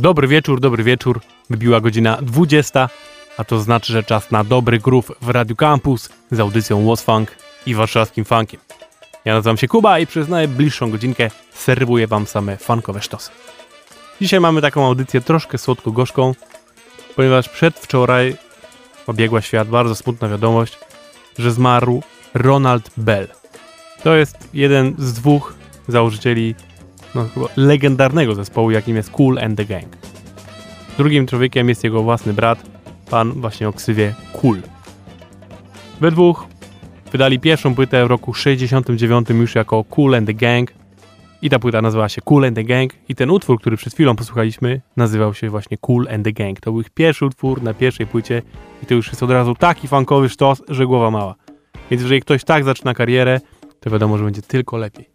Dobry wieczór, dobry wieczór. Wybiła godzina 20, a to znaczy, że czas na dobry groove w Radio Campus z audycją Was Funk i warszawskim funkiem. Ja nazywam się Kuba i przez najbliższą godzinkę serwuję wam same funkowe sztosy. Dzisiaj mamy taką audycję troszkę słodko-gorzką, ponieważ przedwczoraj obiegła świat bardzo smutna wiadomość, że zmarł Ronald Bell. To jest jeden z dwóch założycieli no, chyba legendarnego zespołu, jakim jest Cool and the Gang. Drugim człowiekiem jest jego własny brat, pan właśnie o ksywie Cool. We dwóch wydali pierwszą płytę w roku 69 już jako Cool and the Gang i ta płyta nazywała się Cool and the Gang i ten utwór, który przed chwilą posłuchaliśmy, nazywał się właśnie Cool and the Gang. To był ich pierwszy utwór na pierwszej płycie i to już jest od razu taki funkowy sztos, że głowa mała. Więc jeżeli ktoś tak zaczyna karierę, to wiadomo, że będzie tylko lepiej.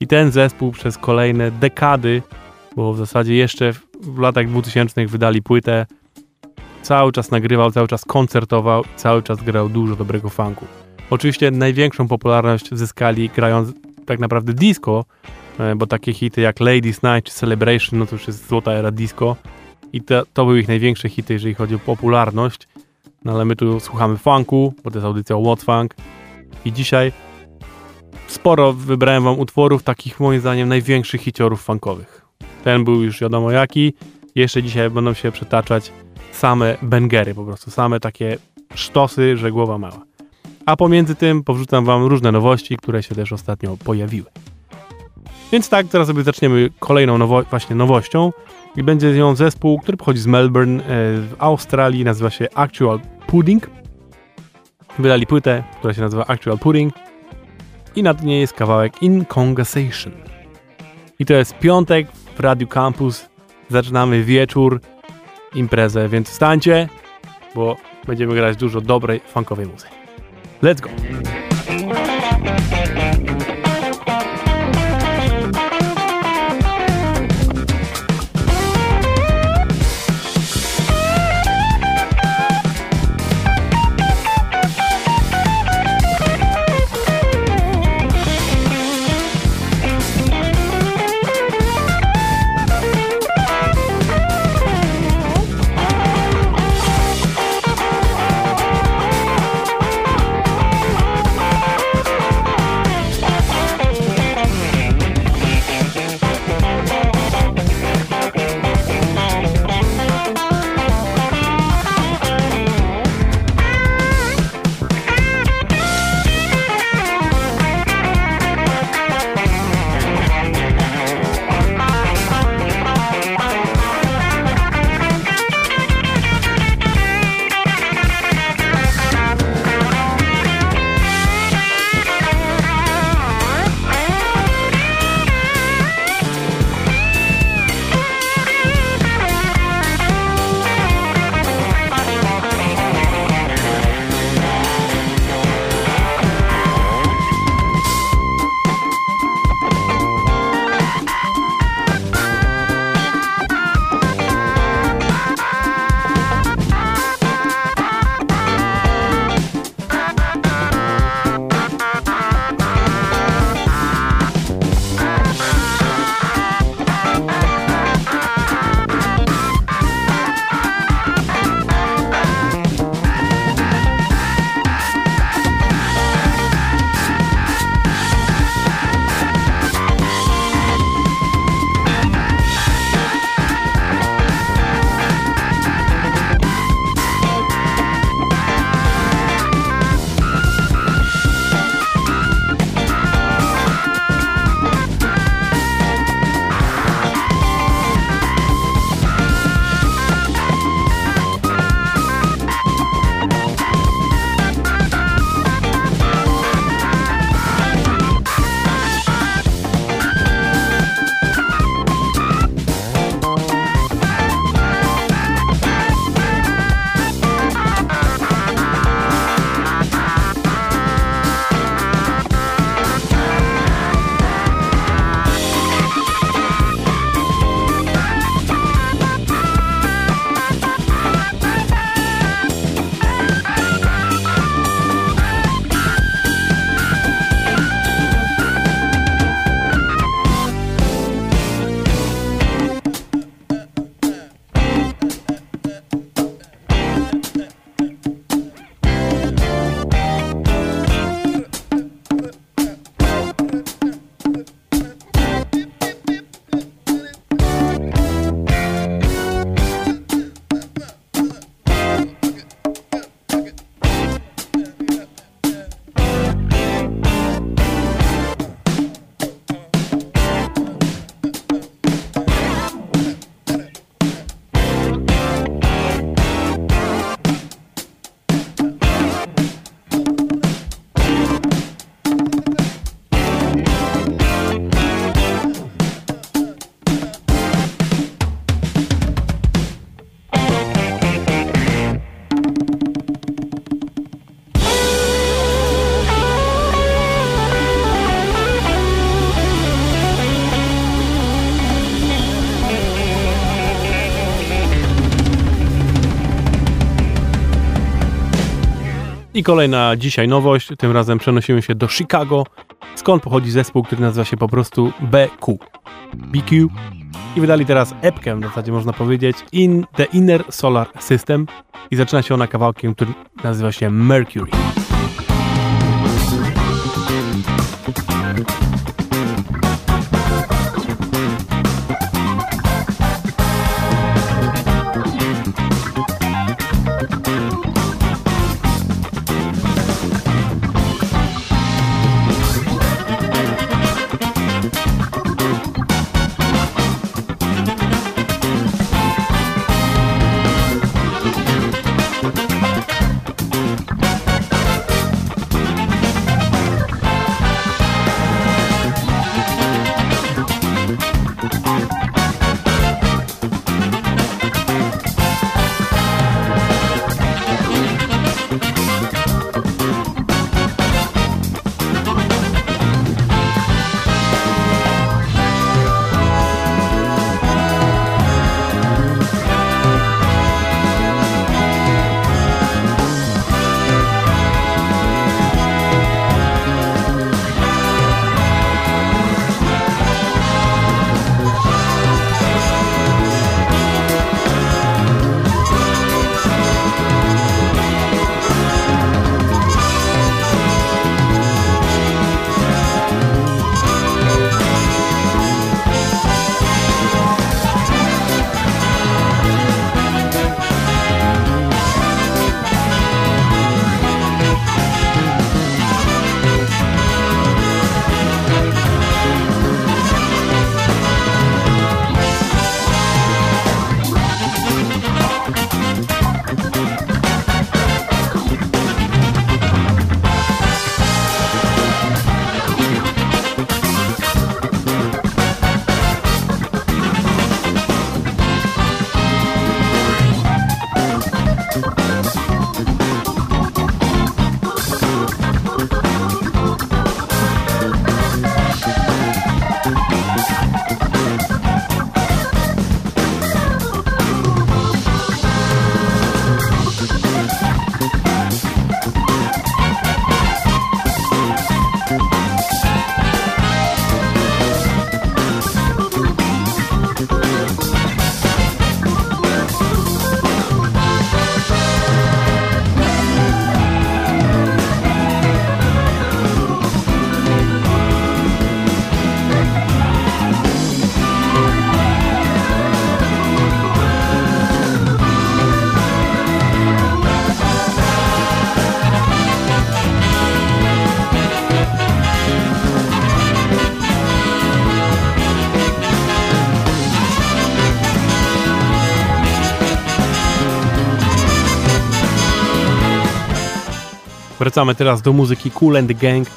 I ten zespół przez kolejne dekady, bo w zasadzie jeszcze w, latach 2000 wydali płytę, cały czas nagrywał, cały czas koncertował cały czas grał dużo dobrego funku. Oczywiście największą popularność zyskali grając tak naprawdę disco, e, bo takie hity jak Ladies Night czy Celebration, no to już jest złota era disco i to, to były ich największe hity, jeżeli chodzi o popularność. No ale my tu słuchamy funku, bo to jest audycja What Funk i dzisiaj sporo wybrałem wam utworów takich moim zdaniem największych hiciorów funkowych. Ten był już wiadomo jaki. Jeszcze dzisiaj będą się przetaczać same bengery po prostu, same takie sztosy, że głowa mała. A pomiędzy tym powrzucam wam różne nowości, które się też ostatnio pojawiły. Więc tak, teraz sobie zaczniemy kolejną nowo właśnie nowością i będzie nią zespół, który pochodzi z Melbourne e, w Australii, nazywa się Actual Pudding. Wydali płytę, która się nazywa Actual Pudding i nad niej jest kawałek In Conversation. I to jest piątek w Radio Campus. Zaczynamy wieczór, imprezę, więc wstańcie, bo będziemy grać dużo dobrej, funkowej muzyki. Let's go! Kolejna dzisiaj nowość, tym razem przenosimy się do Chicago, skąd pochodzi zespół, który nazywa się po prostu BQ. BQ. I wydali teraz epkę, w zasadzie można powiedzieć, In the Inner Solar System i zaczyna się ona kawałkiem, który nazywa się Mercury. Wracamy teraz do muzyki Cool and Gang,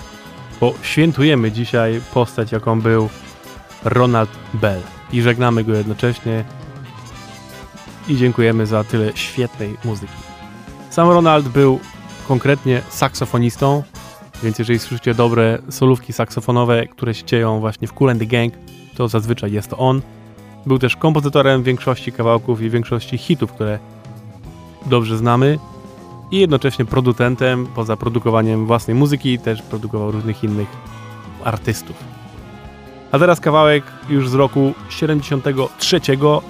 bo świętujemy dzisiaj postać, jaką był Ronald Bell. I żegnamy go jednocześnie i dziękujemy za tyle świetnej muzyki. Sam Ronald był konkretnie saksofonistą, więc jeżeli słyszycie dobre solówki saksofonowe, które się dzieją właśnie w Cool and Gang, to zazwyczaj jest to on. Był też kompozytorem większości kawałków i większości hitów, które dobrze znamy i jednocześnie producentem, poza produkowaniem własnej muzyki, też produkował różnych innych artystów. A teraz kawałek już z roku 73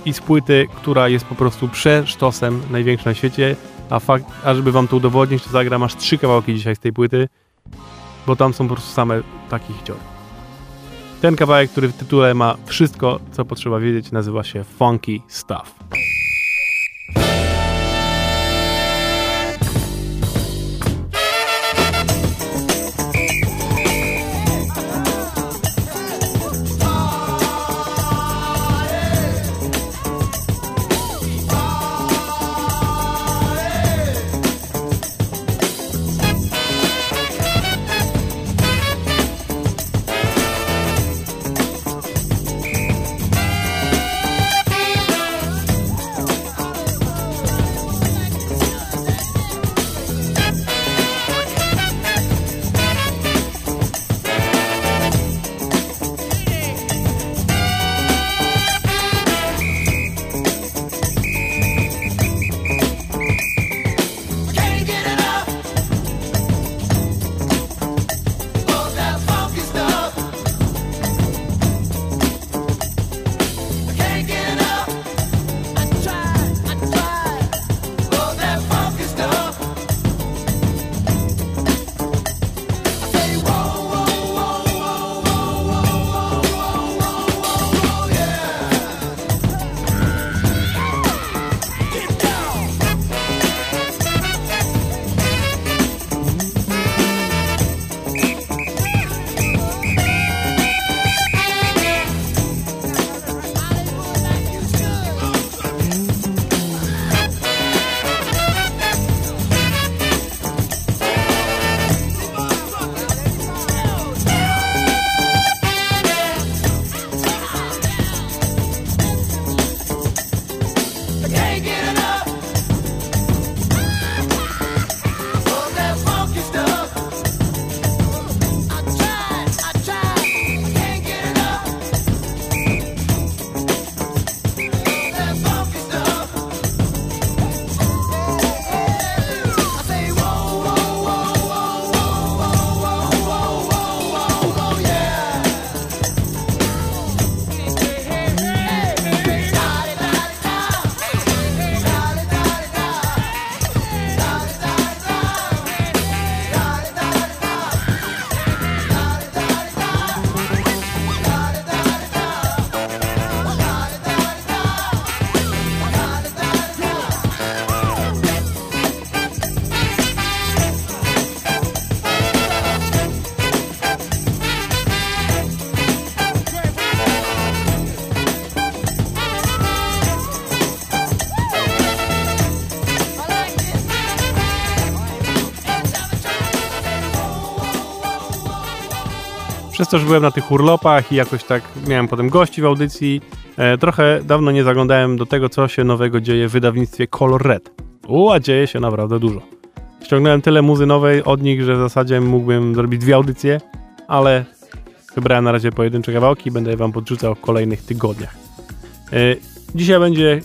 i z płyty, która jest po prostu przesztosem największym na świecie, a fakt, a żeby wam to udowodnić, to zagram aż trzy kawałki dzisiaj z tej płyty, bo tam są po prostu same takie hiciory. Ten kawałek, który w tytule ma wszystko, co potrzeba wiedzieć, nazywa się Funky Stuff. Przez to, że byłem na tych urlopach i jakoś tak miałem potem gości w audycji, e, trochę dawno nie zaglądałem do tego, co się nowego dzieje w wydawnictwie Color Red. U, a dzieje się naprawdę dużo. Ściągnąłem tyle muzy nowej od nich, że w zasadzie mógłbym zrobić dwie audycje, ale wybrałem na razie pojedyncze kawałki i będę je wam podrzucał w kolejnych tygodniach. E, dzisiaj będzie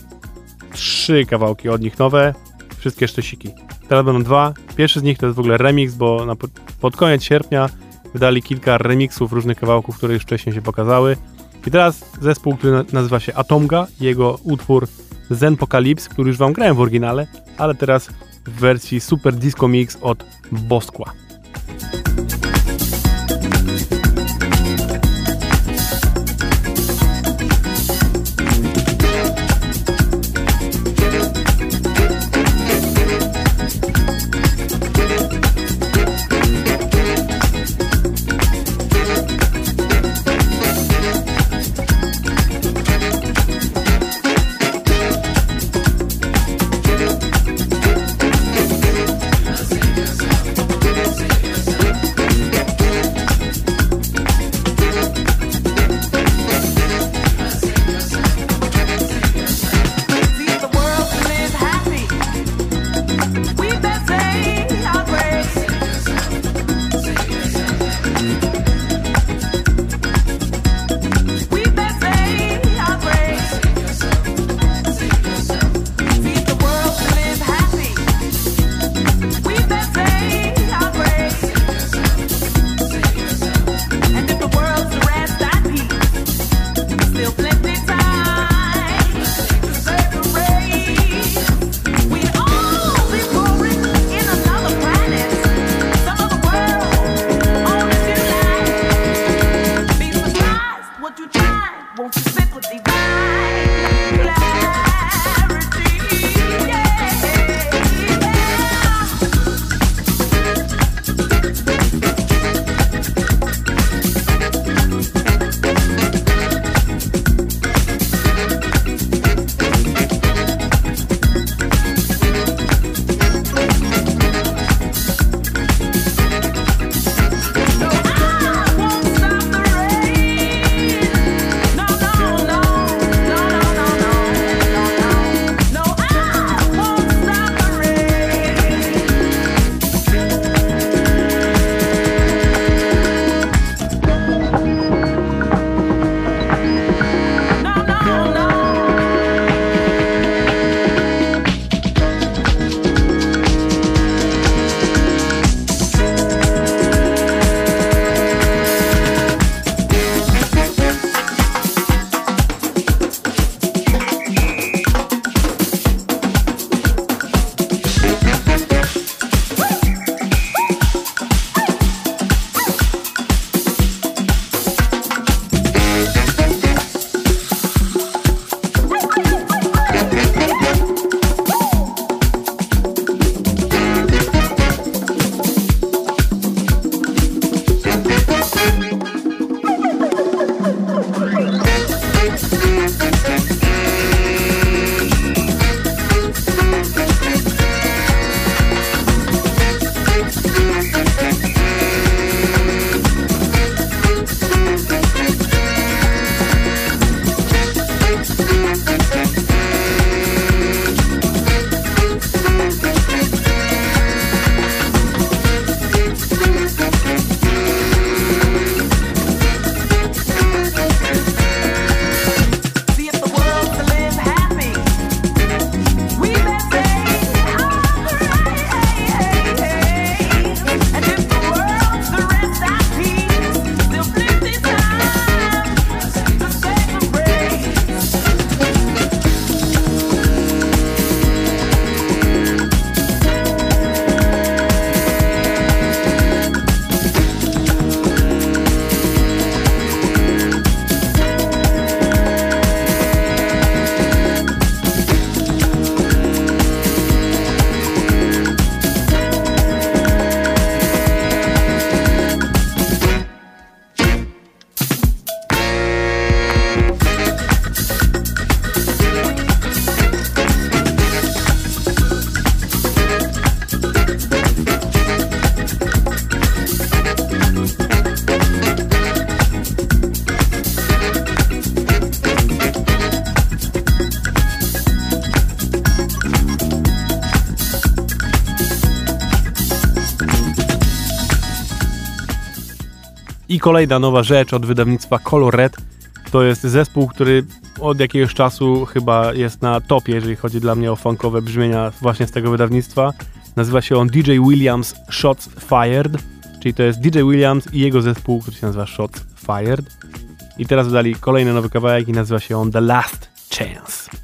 trzy kawałki od nich nowe, wszystkie sztosiki. Teraz będą dwa. Pierwszy z nich to jest w ogóle remix, bo na, pod koniec sierpnia wydali kilka remixów różnych kawałków, które już wcześniej się pokazały. I teraz zespół, który nazywa się Atomga, jego utwór Zenpocalypse, który już wam grałem w oryginale, ale teraz w wersji Super Disco Mix od Boskła. Kolejna nowa rzecz od wydawnictwa Color Red to jest zespół, który od jakiegoś czasu chyba jest na topie, jeżeli chodzi dla mnie o funkowe brzmienia właśnie z tego wydawnictwa. Nazywa się on DJ Williams Shots Fired, czyli to jest DJ Williams i jego zespół, który się nazywa Shots Fired. I teraz wydali kolejny nowy kawałek i nazywa się on The Last Chance.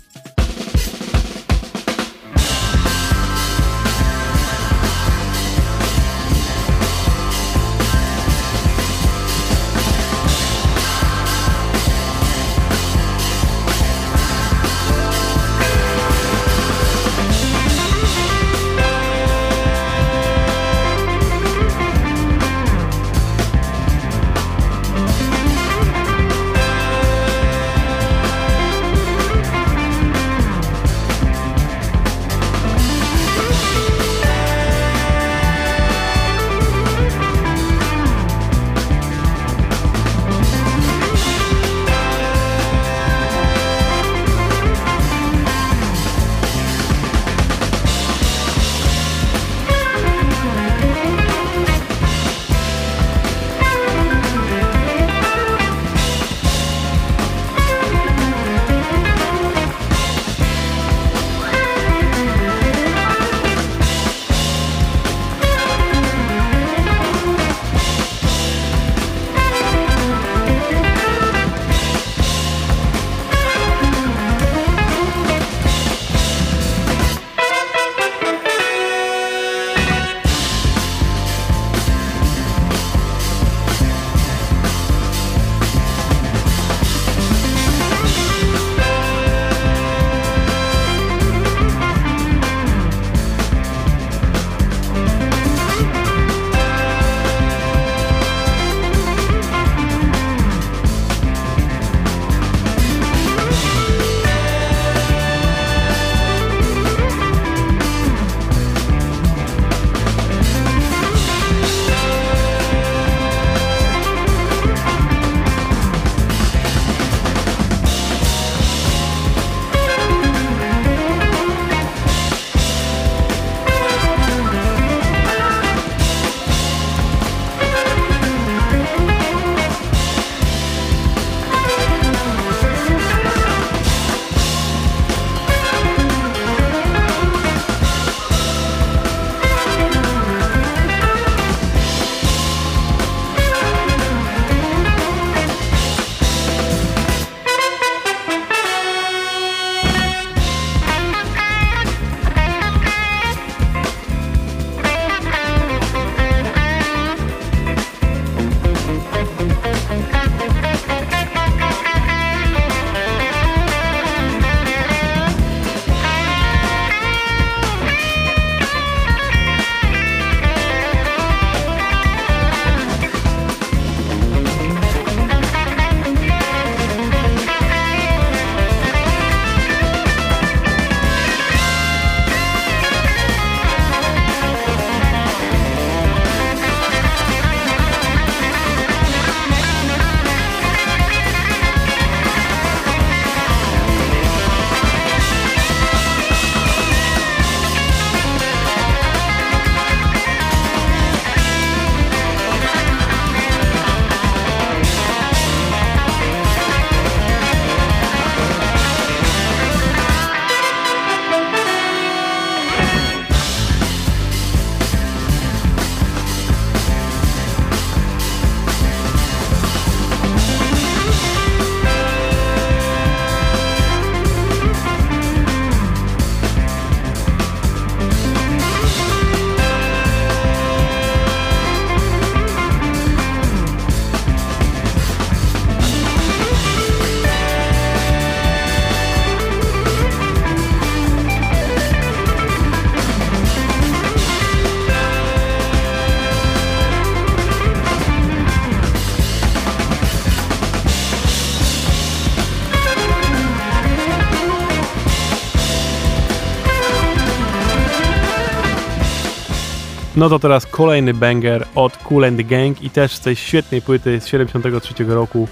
No to teraz kolejny banger od Cool and Gang i też z tej świetnej płyty z 73 roku,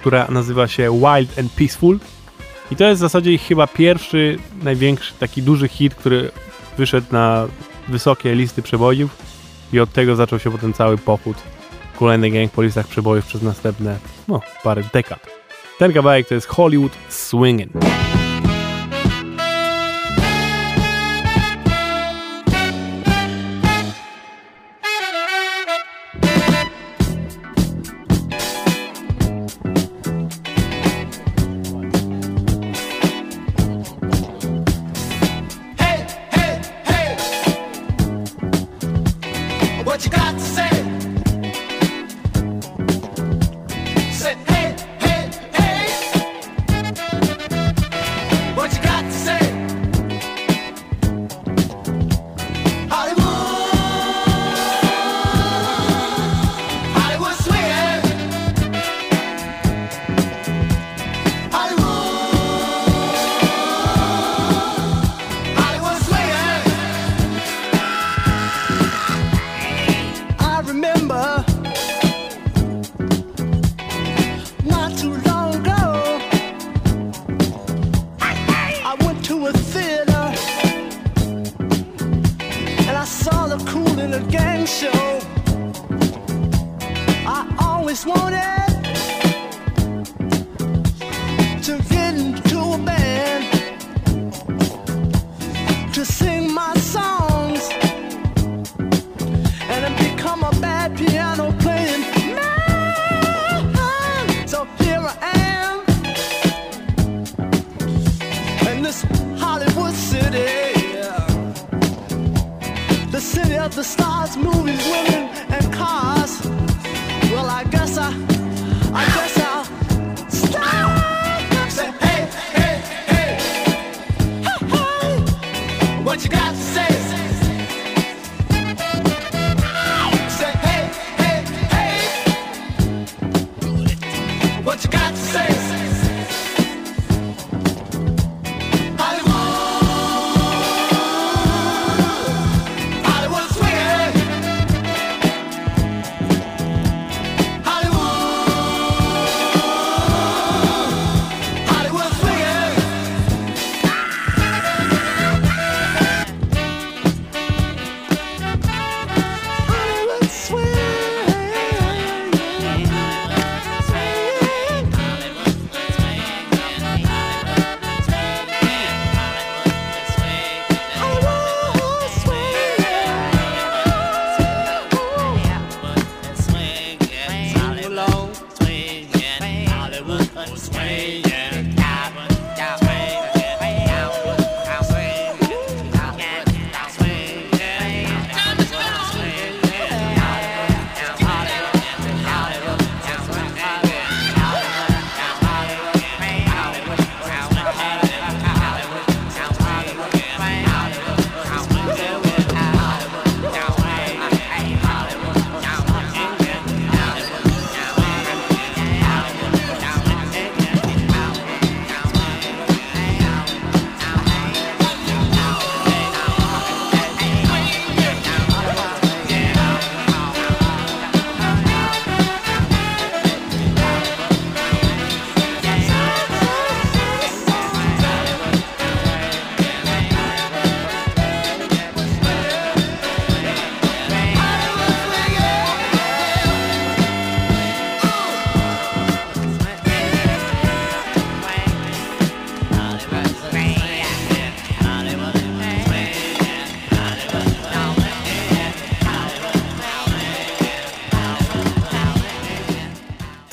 która nazywa się Wild and Peaceful. I to jest w zasadzie ich chyba pierwszy, największy, taki duży hit, który wyszedł na wysokie listy przebojów i od tego zaczął się potem cały pochód kolejny gang po listach przebojów przez następne, no, parę dekad. Ten kawałek to jest Hollywood Swingin'.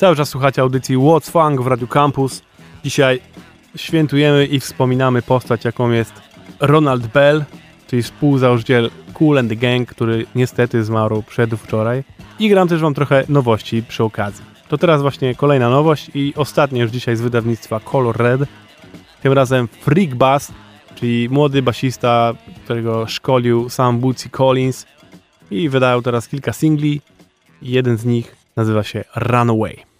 Cały czas słuchacie audycji What's Funk w Radio Campus. Dzisiaj świętujemy i wspominamy postać, jaką jest Ronald Bell, czyli współzałożyciel Cool and the Gang, który niestety zmarł przedwczoraj. I gram też wam trochę nowości przy okazji. To teraz właśnie kolejna nowość i ostatnia już dzisiaj z wydawnictwa Color Red. Tym razem Freak Bass, czyli młody basista, którego szkolił sam Bootsy Collins i wydają teraz kilka singli. Jeden z nich nazywa się Runaway.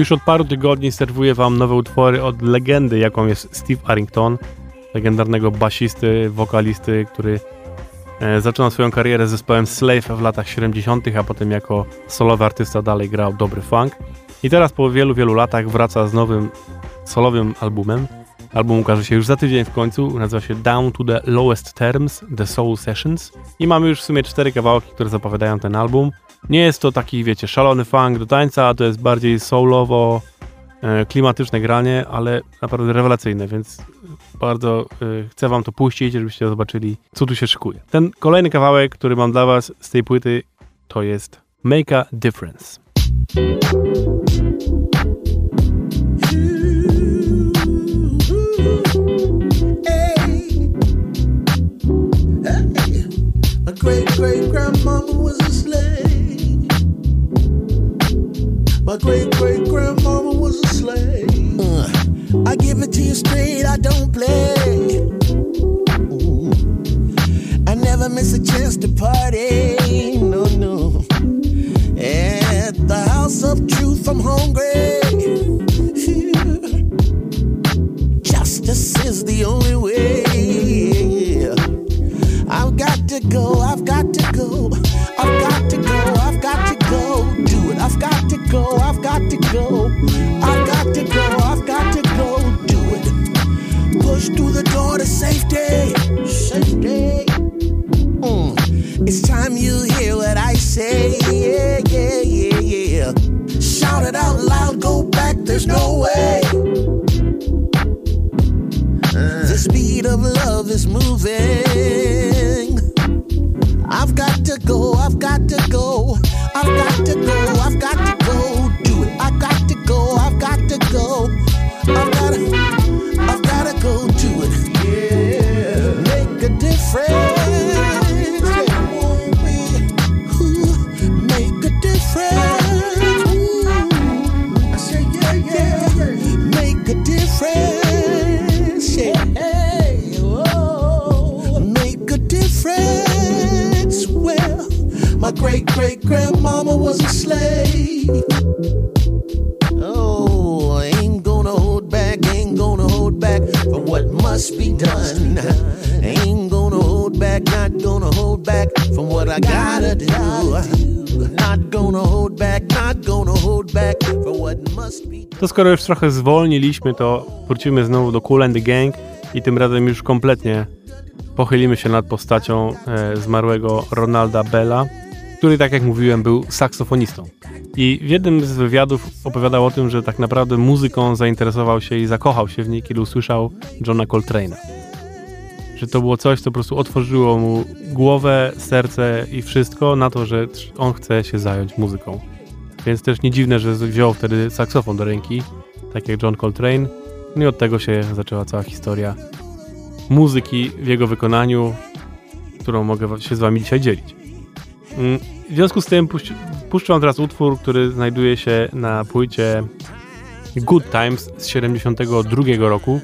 Już od paru tygodni serwuję Wam nowe utwory od legendy, jaką jest Steve Arrington, legendarnego basisty, wokalisty, który e, zaczynał swoją karierę z zespołem Slave w latach 70., a potem jako solowy artysta dalej grał dobry funk. I teraz po wielu, wielu latach wraca z nowym solowym albumem. Album ukaże się już za tydzień w końcu, nazywa się Down to the Lowest Terms, The Soul Sessions i mamy już w sumie cztery kawałki, które zapowiadają ten album. Nie jest to taki, wiecie, szalony funk do tańca, to jest bardziej soulowo, e, klimatyczne granie, ale naprawdę rewelacyjne, więc bardzo e, chcę wam to puścić, żebyście zobaczyli, co tu się szykuje. Ten kolejny kawałek, który mam dla was z tej płyty, to jest Make a Difference. great great grandmama was. Great great grandmama was a slave. Uh, I give it to you straight, I don't play. Ooh. I never miss a chance to party. No, no. At the house of truth, I'm hungry. To skoro już trochę zwolniliśmy, to wrócimy znowu do Cool and the Gang i tym razem już kompletnie pochylimy się nad postacią e, zmarłego Ronalda Bella, który, tak jak mówiłem, był saksofonistą. I w jednym z wywiadów opowiadał o tym, że tak naprawdę muzyką zainteresował się i zakochał się w niej, kiedy usłyszał Johna Coltrane'a. Że to było coś, co po prostu otworzyło mu głowę, serce i wszystko na to, że on chce się zająć muzyką. Więc też nie dziwne, że wziął wtedy saksofon do ręki, tak jak John Coltrane. No i od tego się zaczęła cała historia muzyki w jego wykonaniu, którą mogę się z wami dzisiaj dzielić. Mm, W związku z tym puszczę wam teraz utwór, który znajduje się na płycie Good Times z 72 roku.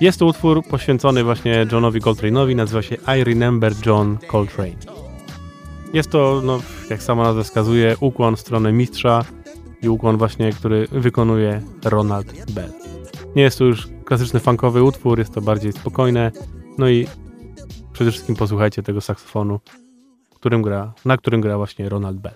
Jest to utwór poświęcony właśnie Johnowi Coltrane'owi, nazywa się I Remember John Coltrane. Jest to, no, jak sama nazwa wskazuje, ukłon w stronę mistrza i ukłon właśnie, który wykonuje Ronald Bell. Nie jest to już klasyczny funkowy utwór, jest to bardziej spokojne, no i przede wszystkim posłuchajcie tego saksofonu, którym gra, na którym gra właśnie Ronald Bell.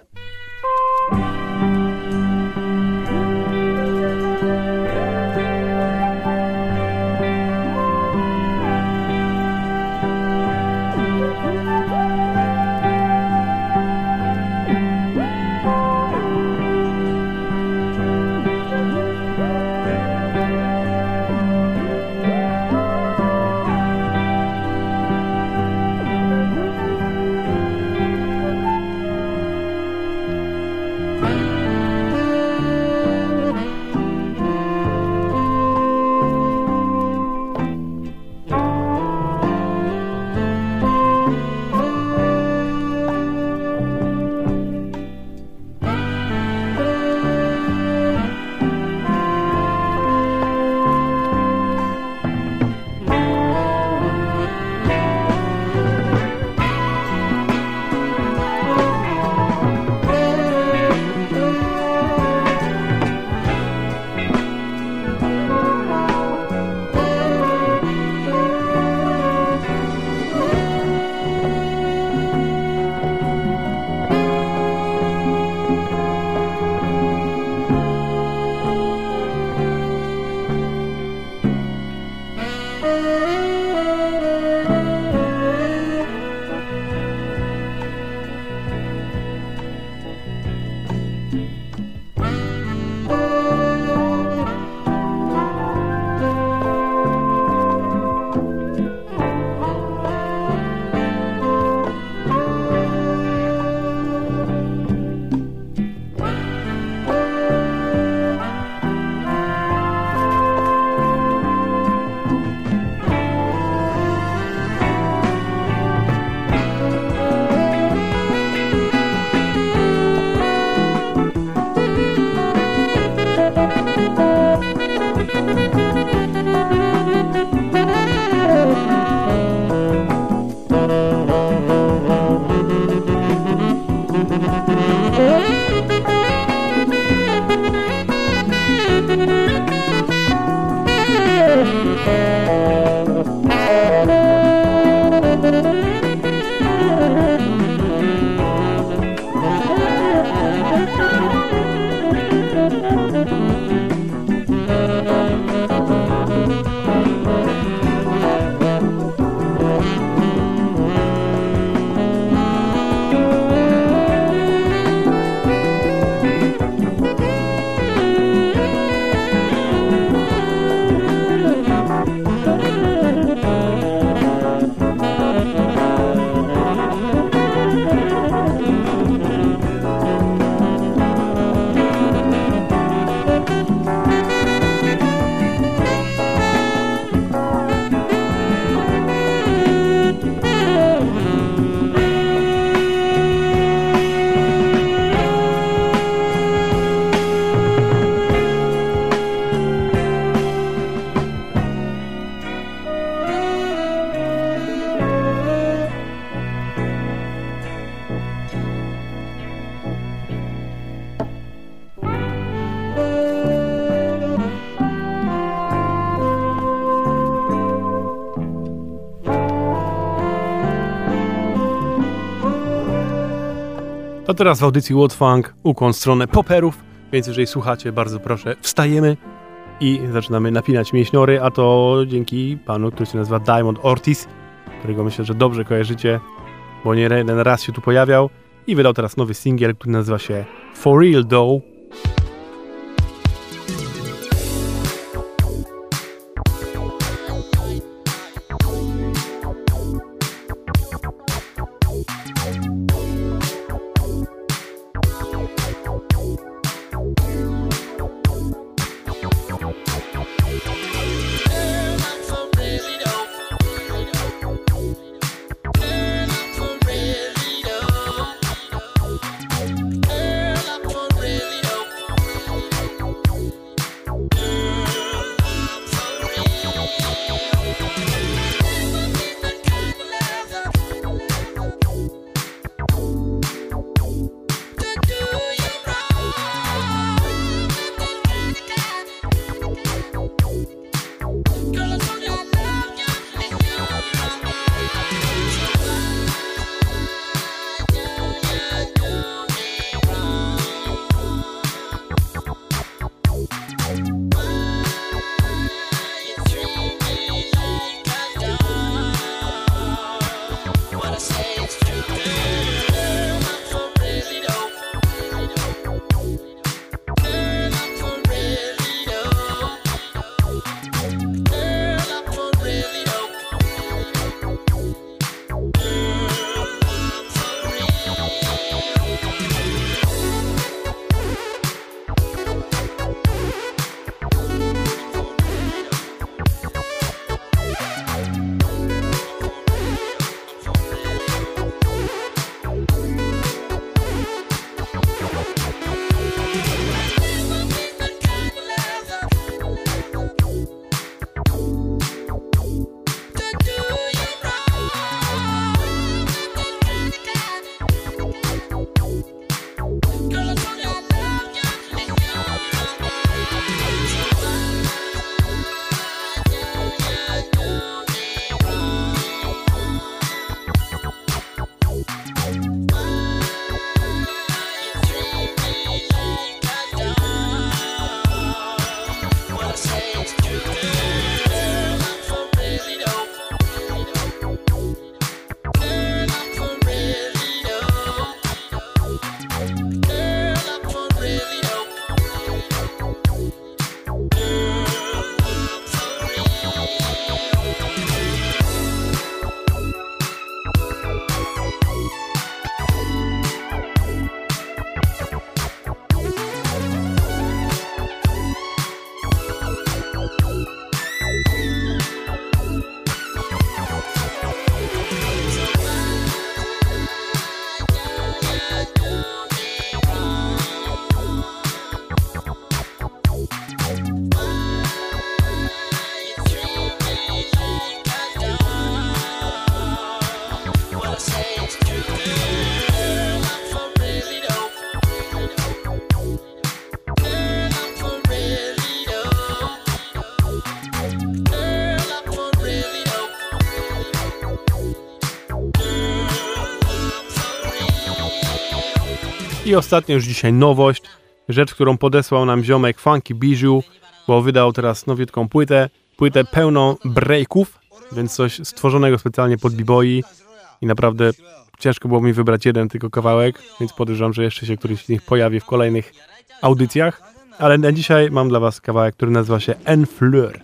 Teraz w audycji Funk ukłon stronę poperów, więc jeżeli słuchacie, bardzo proszę, wstajemy i zaczynamy napinać mięśniory, a to dzięki panu, który się nazywa Diamond Ortiz, którego myślę, że dobrze kojarzycie, bo nie jeden raz się tu pojawiał i wydał teraz nowy singiel, który nazywa się For Real Though. I ostatnio już dzisiaj nowość, rzecz, którą podesłał nam ziomek Funky Bijou, bo wydał teraz nowiutką płytę, płytę pełną breaków, więc coś stworzonego specjalnie pod b-boyi. I naprawdę ciężko było mi wybrać jeden tylko kawałek, więc podejrzewam, że jeszcze się któryś z nich pojawi w kolejnych audycjach, ale na dzisiaj mam dla was kawałek, który nazywa się En Fleur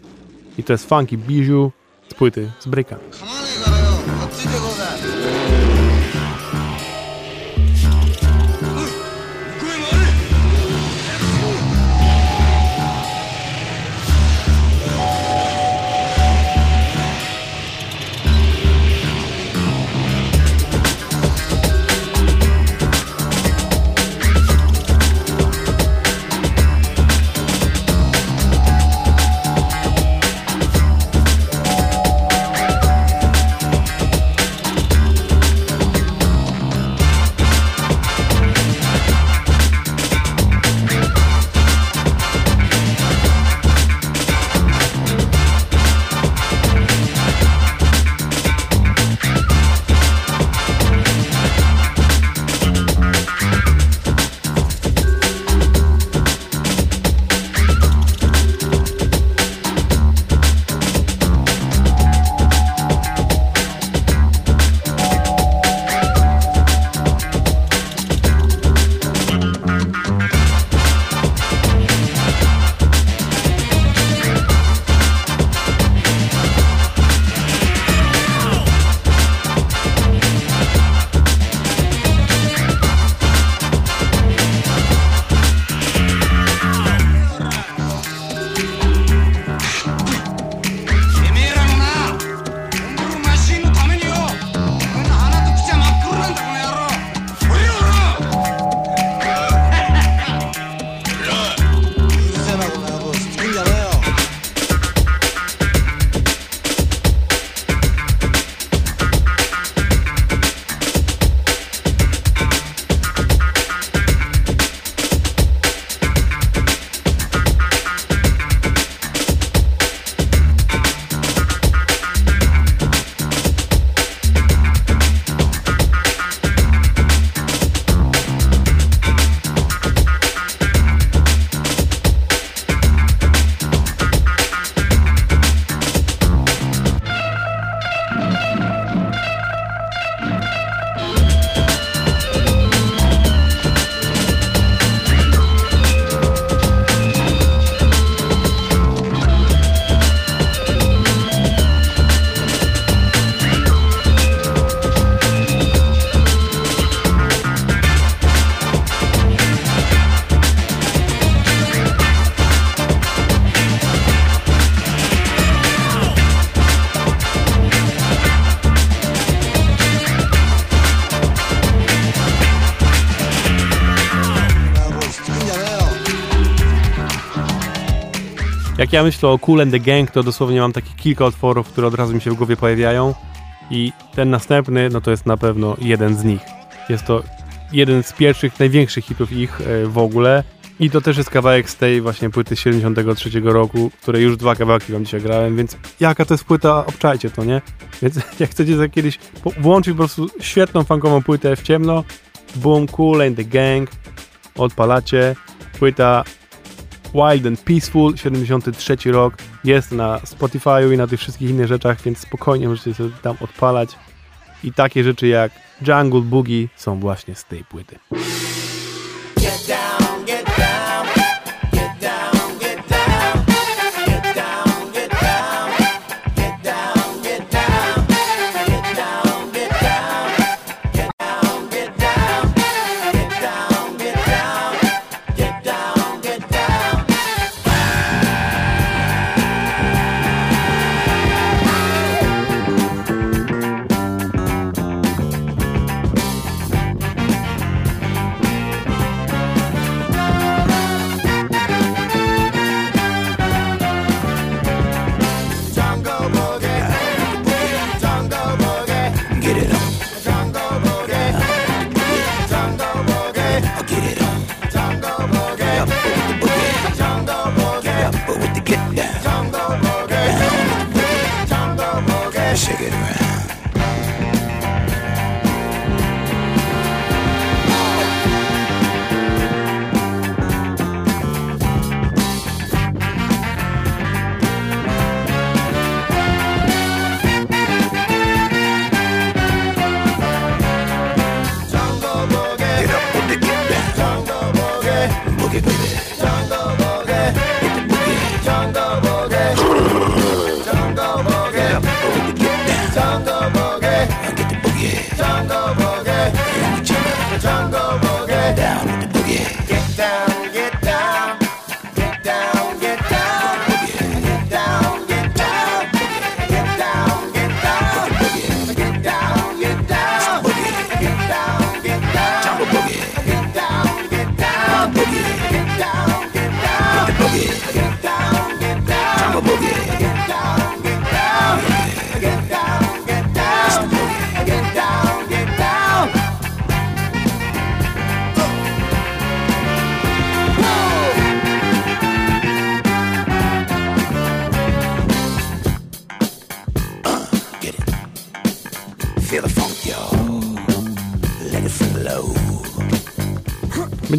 i to jest Funky Bijou z płyty z breakami. Jak ja myślę o Cool and the Gang, to dosłownie mam takie kilka otworów, które od razu mi się w głowie pojawiają. I ten następny, no to jest na pewno jeden z nich. Jest to jeden z pierwszych, największych hitów ich e, w ogóle. I to też jest kawałek z tej właśnie płyty 73 roku, której już dwa kawałki wam dzisiaj grałem, więc jaka to jest płyta, obczajcie to, nie? Więc jak chcecie za kiedyś włączyć po prostu świetną funkową płytę w ciemno, Boom, Cool and the Gang, odpalacie, płyta Wild and Peaceful, 73 rok, jest na Spotify'u i na tych wszystkich innych rzeczach, więc spokojnie możecie sobie tam odpalać. I takie rzeczy jak Jungle Boogie są właśnie z tej płyty. Get down,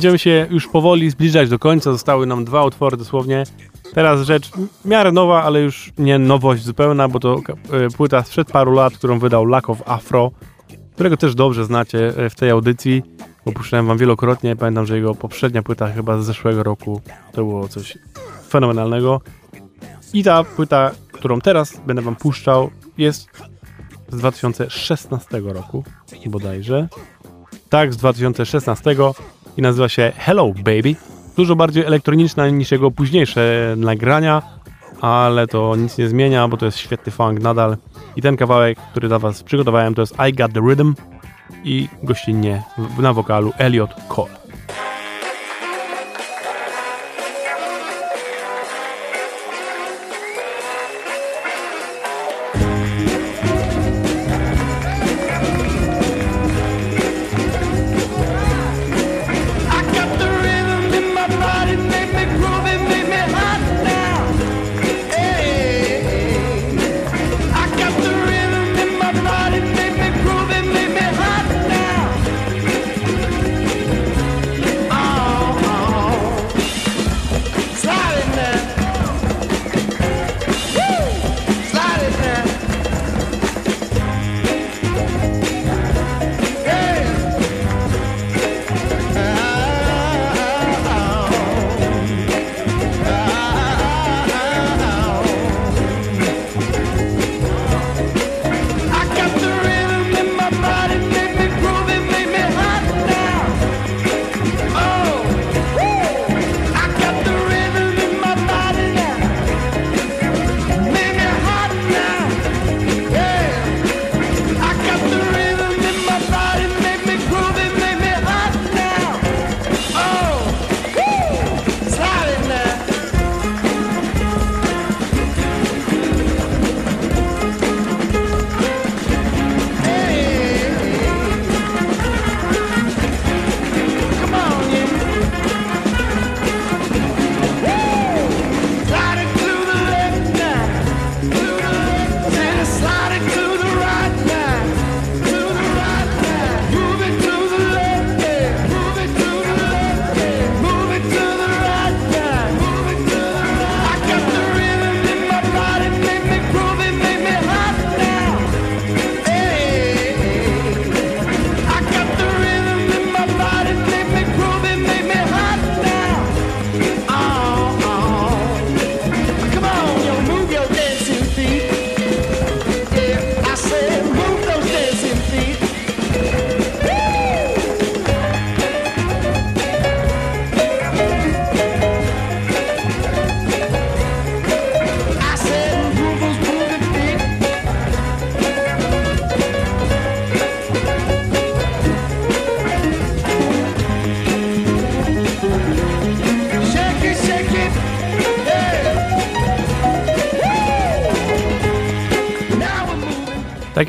Będziemy się już powoli zbliżać do końca. Zostały nam dwa utwory dosłownie. Teraz rzecz miarę nowa, ale już nie nowość zupełna, bo to e, płyta sprzed paru lat, którą wydał Lack of Afro, którego też dobrze znacie e, w tej audycji, bo puszczałem wam wielokrotnie. Pamiętam, że jego poprzednia płyta chyba z zeszłego roku to było coś fenomenalnego. I ta płyta, którą teraz będę wam puszczał, jest z 2016 roku bodajże. Tak, z 2016 i nazywa się Hello Baby. Dużo bardziej elektroniczna niż jego późniejsze nagrania, ale to nic nie zmienia, bo to jest świetny funk nadal. I ten kawałek, który dla Was przygotowałem, to jest I Got the Rhythm i gościnnie na wokalu Elliot Cole.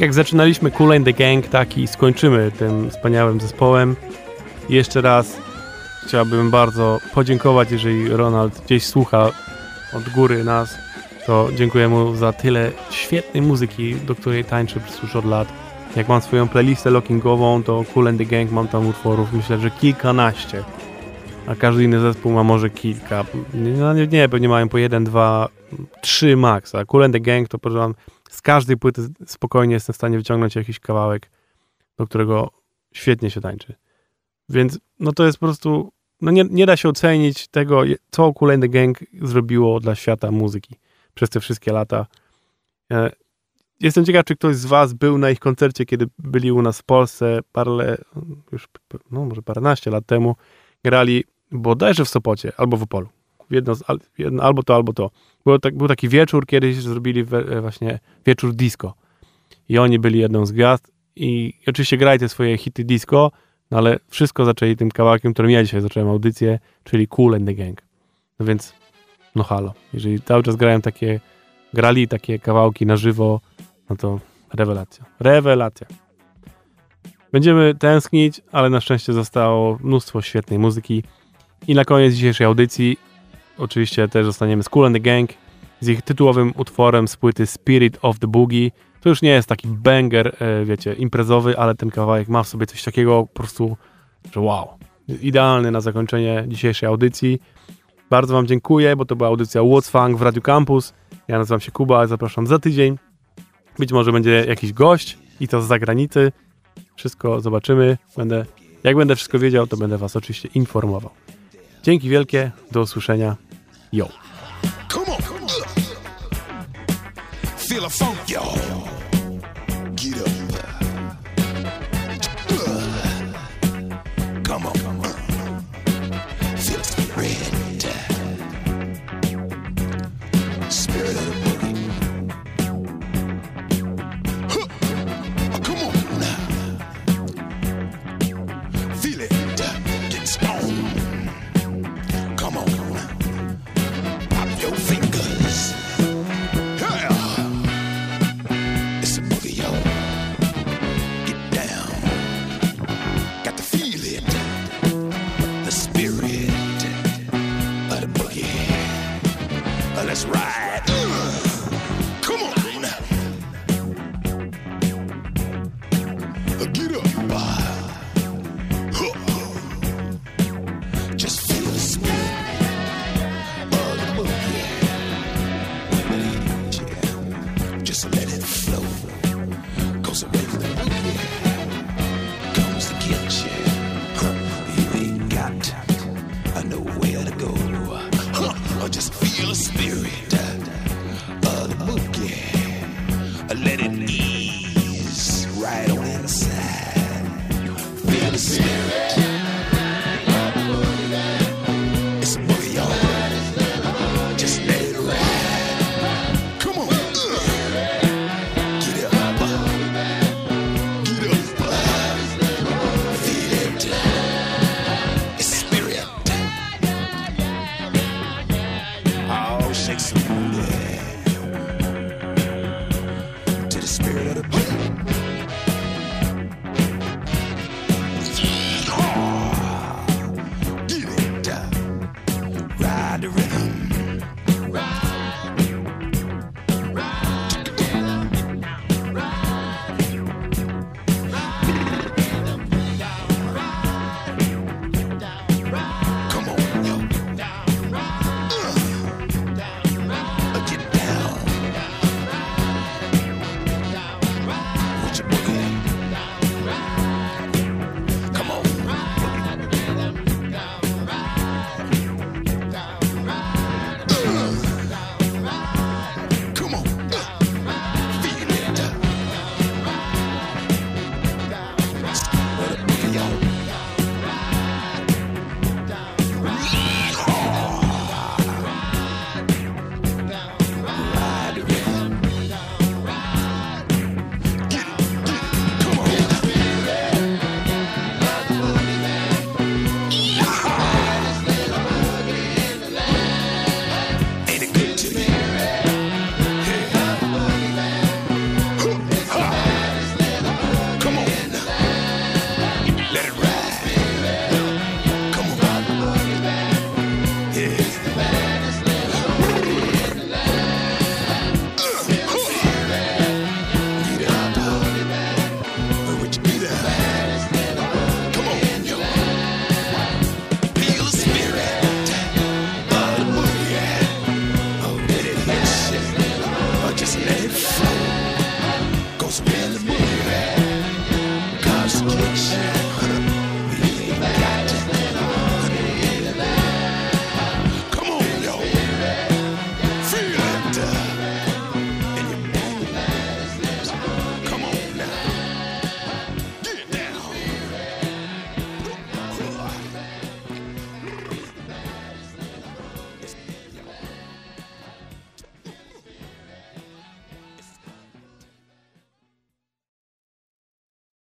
Jak zaczynaliśmy Cool and the Gang, tak i skończymy tym wspaniałym zespołem. I jeszcze raz chciałbym bardzo podziękować, jeżeli Ronald gdzieś słucha od góry nas, to dziękuję mu za tyle świetnej muzyki, do której przez już od lat. Jak mam swoją playlistę lockingową, to Cool and the Gang mam tam utworów, myślę, że kilkanaście. A każdy inny zespół ma może kilka. No nie, nie, pewnie mają po jeden, dwa, trzy max. A Cool and the Gang to podejrzewam, z każdej płyty spokojnie jestem w stanie wyciągnąć jakiś kawałek, do którego świetnie się tańczy. Więc no to jest po prostu, no nie, nie da się ocenić tego, co Cool and the Gang zrobiło dla świata muzyki przez te wszystkie lata. E, Jestem ciekaw, czy ktoś z was był na ich koncercie, kiedy byli u nas w Polsce parę, już no może paręnaście lat temu. Grali bodajże w Sopocie albo w Opolu. Jedno, z, albo to, albo to. Było tak, był taki wieczór, kiedyś zrobili we, właśnie wieczór disco. I oni byli jedną z gwiazd i oczywiście grali te swoje hity disco, no ale wszystko zaczęli tym kawałkiem, którym ja dzisiaj zacząłem audycję, czyli Cool and the Gang. No więc, no halo, jeżeli cały czas grają takie, grali takie kawałki na żywo, no to rewelacja. Rewelacja. Będziemy tęsknić, ale na szczęście zostało mnóstwo świetnej muzyki. I na koniec dzisiejszej audycji oczywiście też zostaniemy z Cool and the Gang z ich tytułowym utworem z płyty Spirit of the Boogie. To już nie jest taki banger, e, wiecie, imprezowy, ale ten kawałek ma w sobie coś takiego po prostu, że wow. Idealny na zakończenie dzisiejszej audycji. Bardzo Wam dziękuję, bo to była audycja What's Funk w Radio Campus. Ja nazywam się Kuba, zapraszam za tydzień. Być może będzie jakiś gość i to z zagranicy. Wszystko zobaczymy. Będę, jak będę wszystko wiedział, to będę Was oczywiście informował. Dzięki wielkie, do usłyszenia. Yo!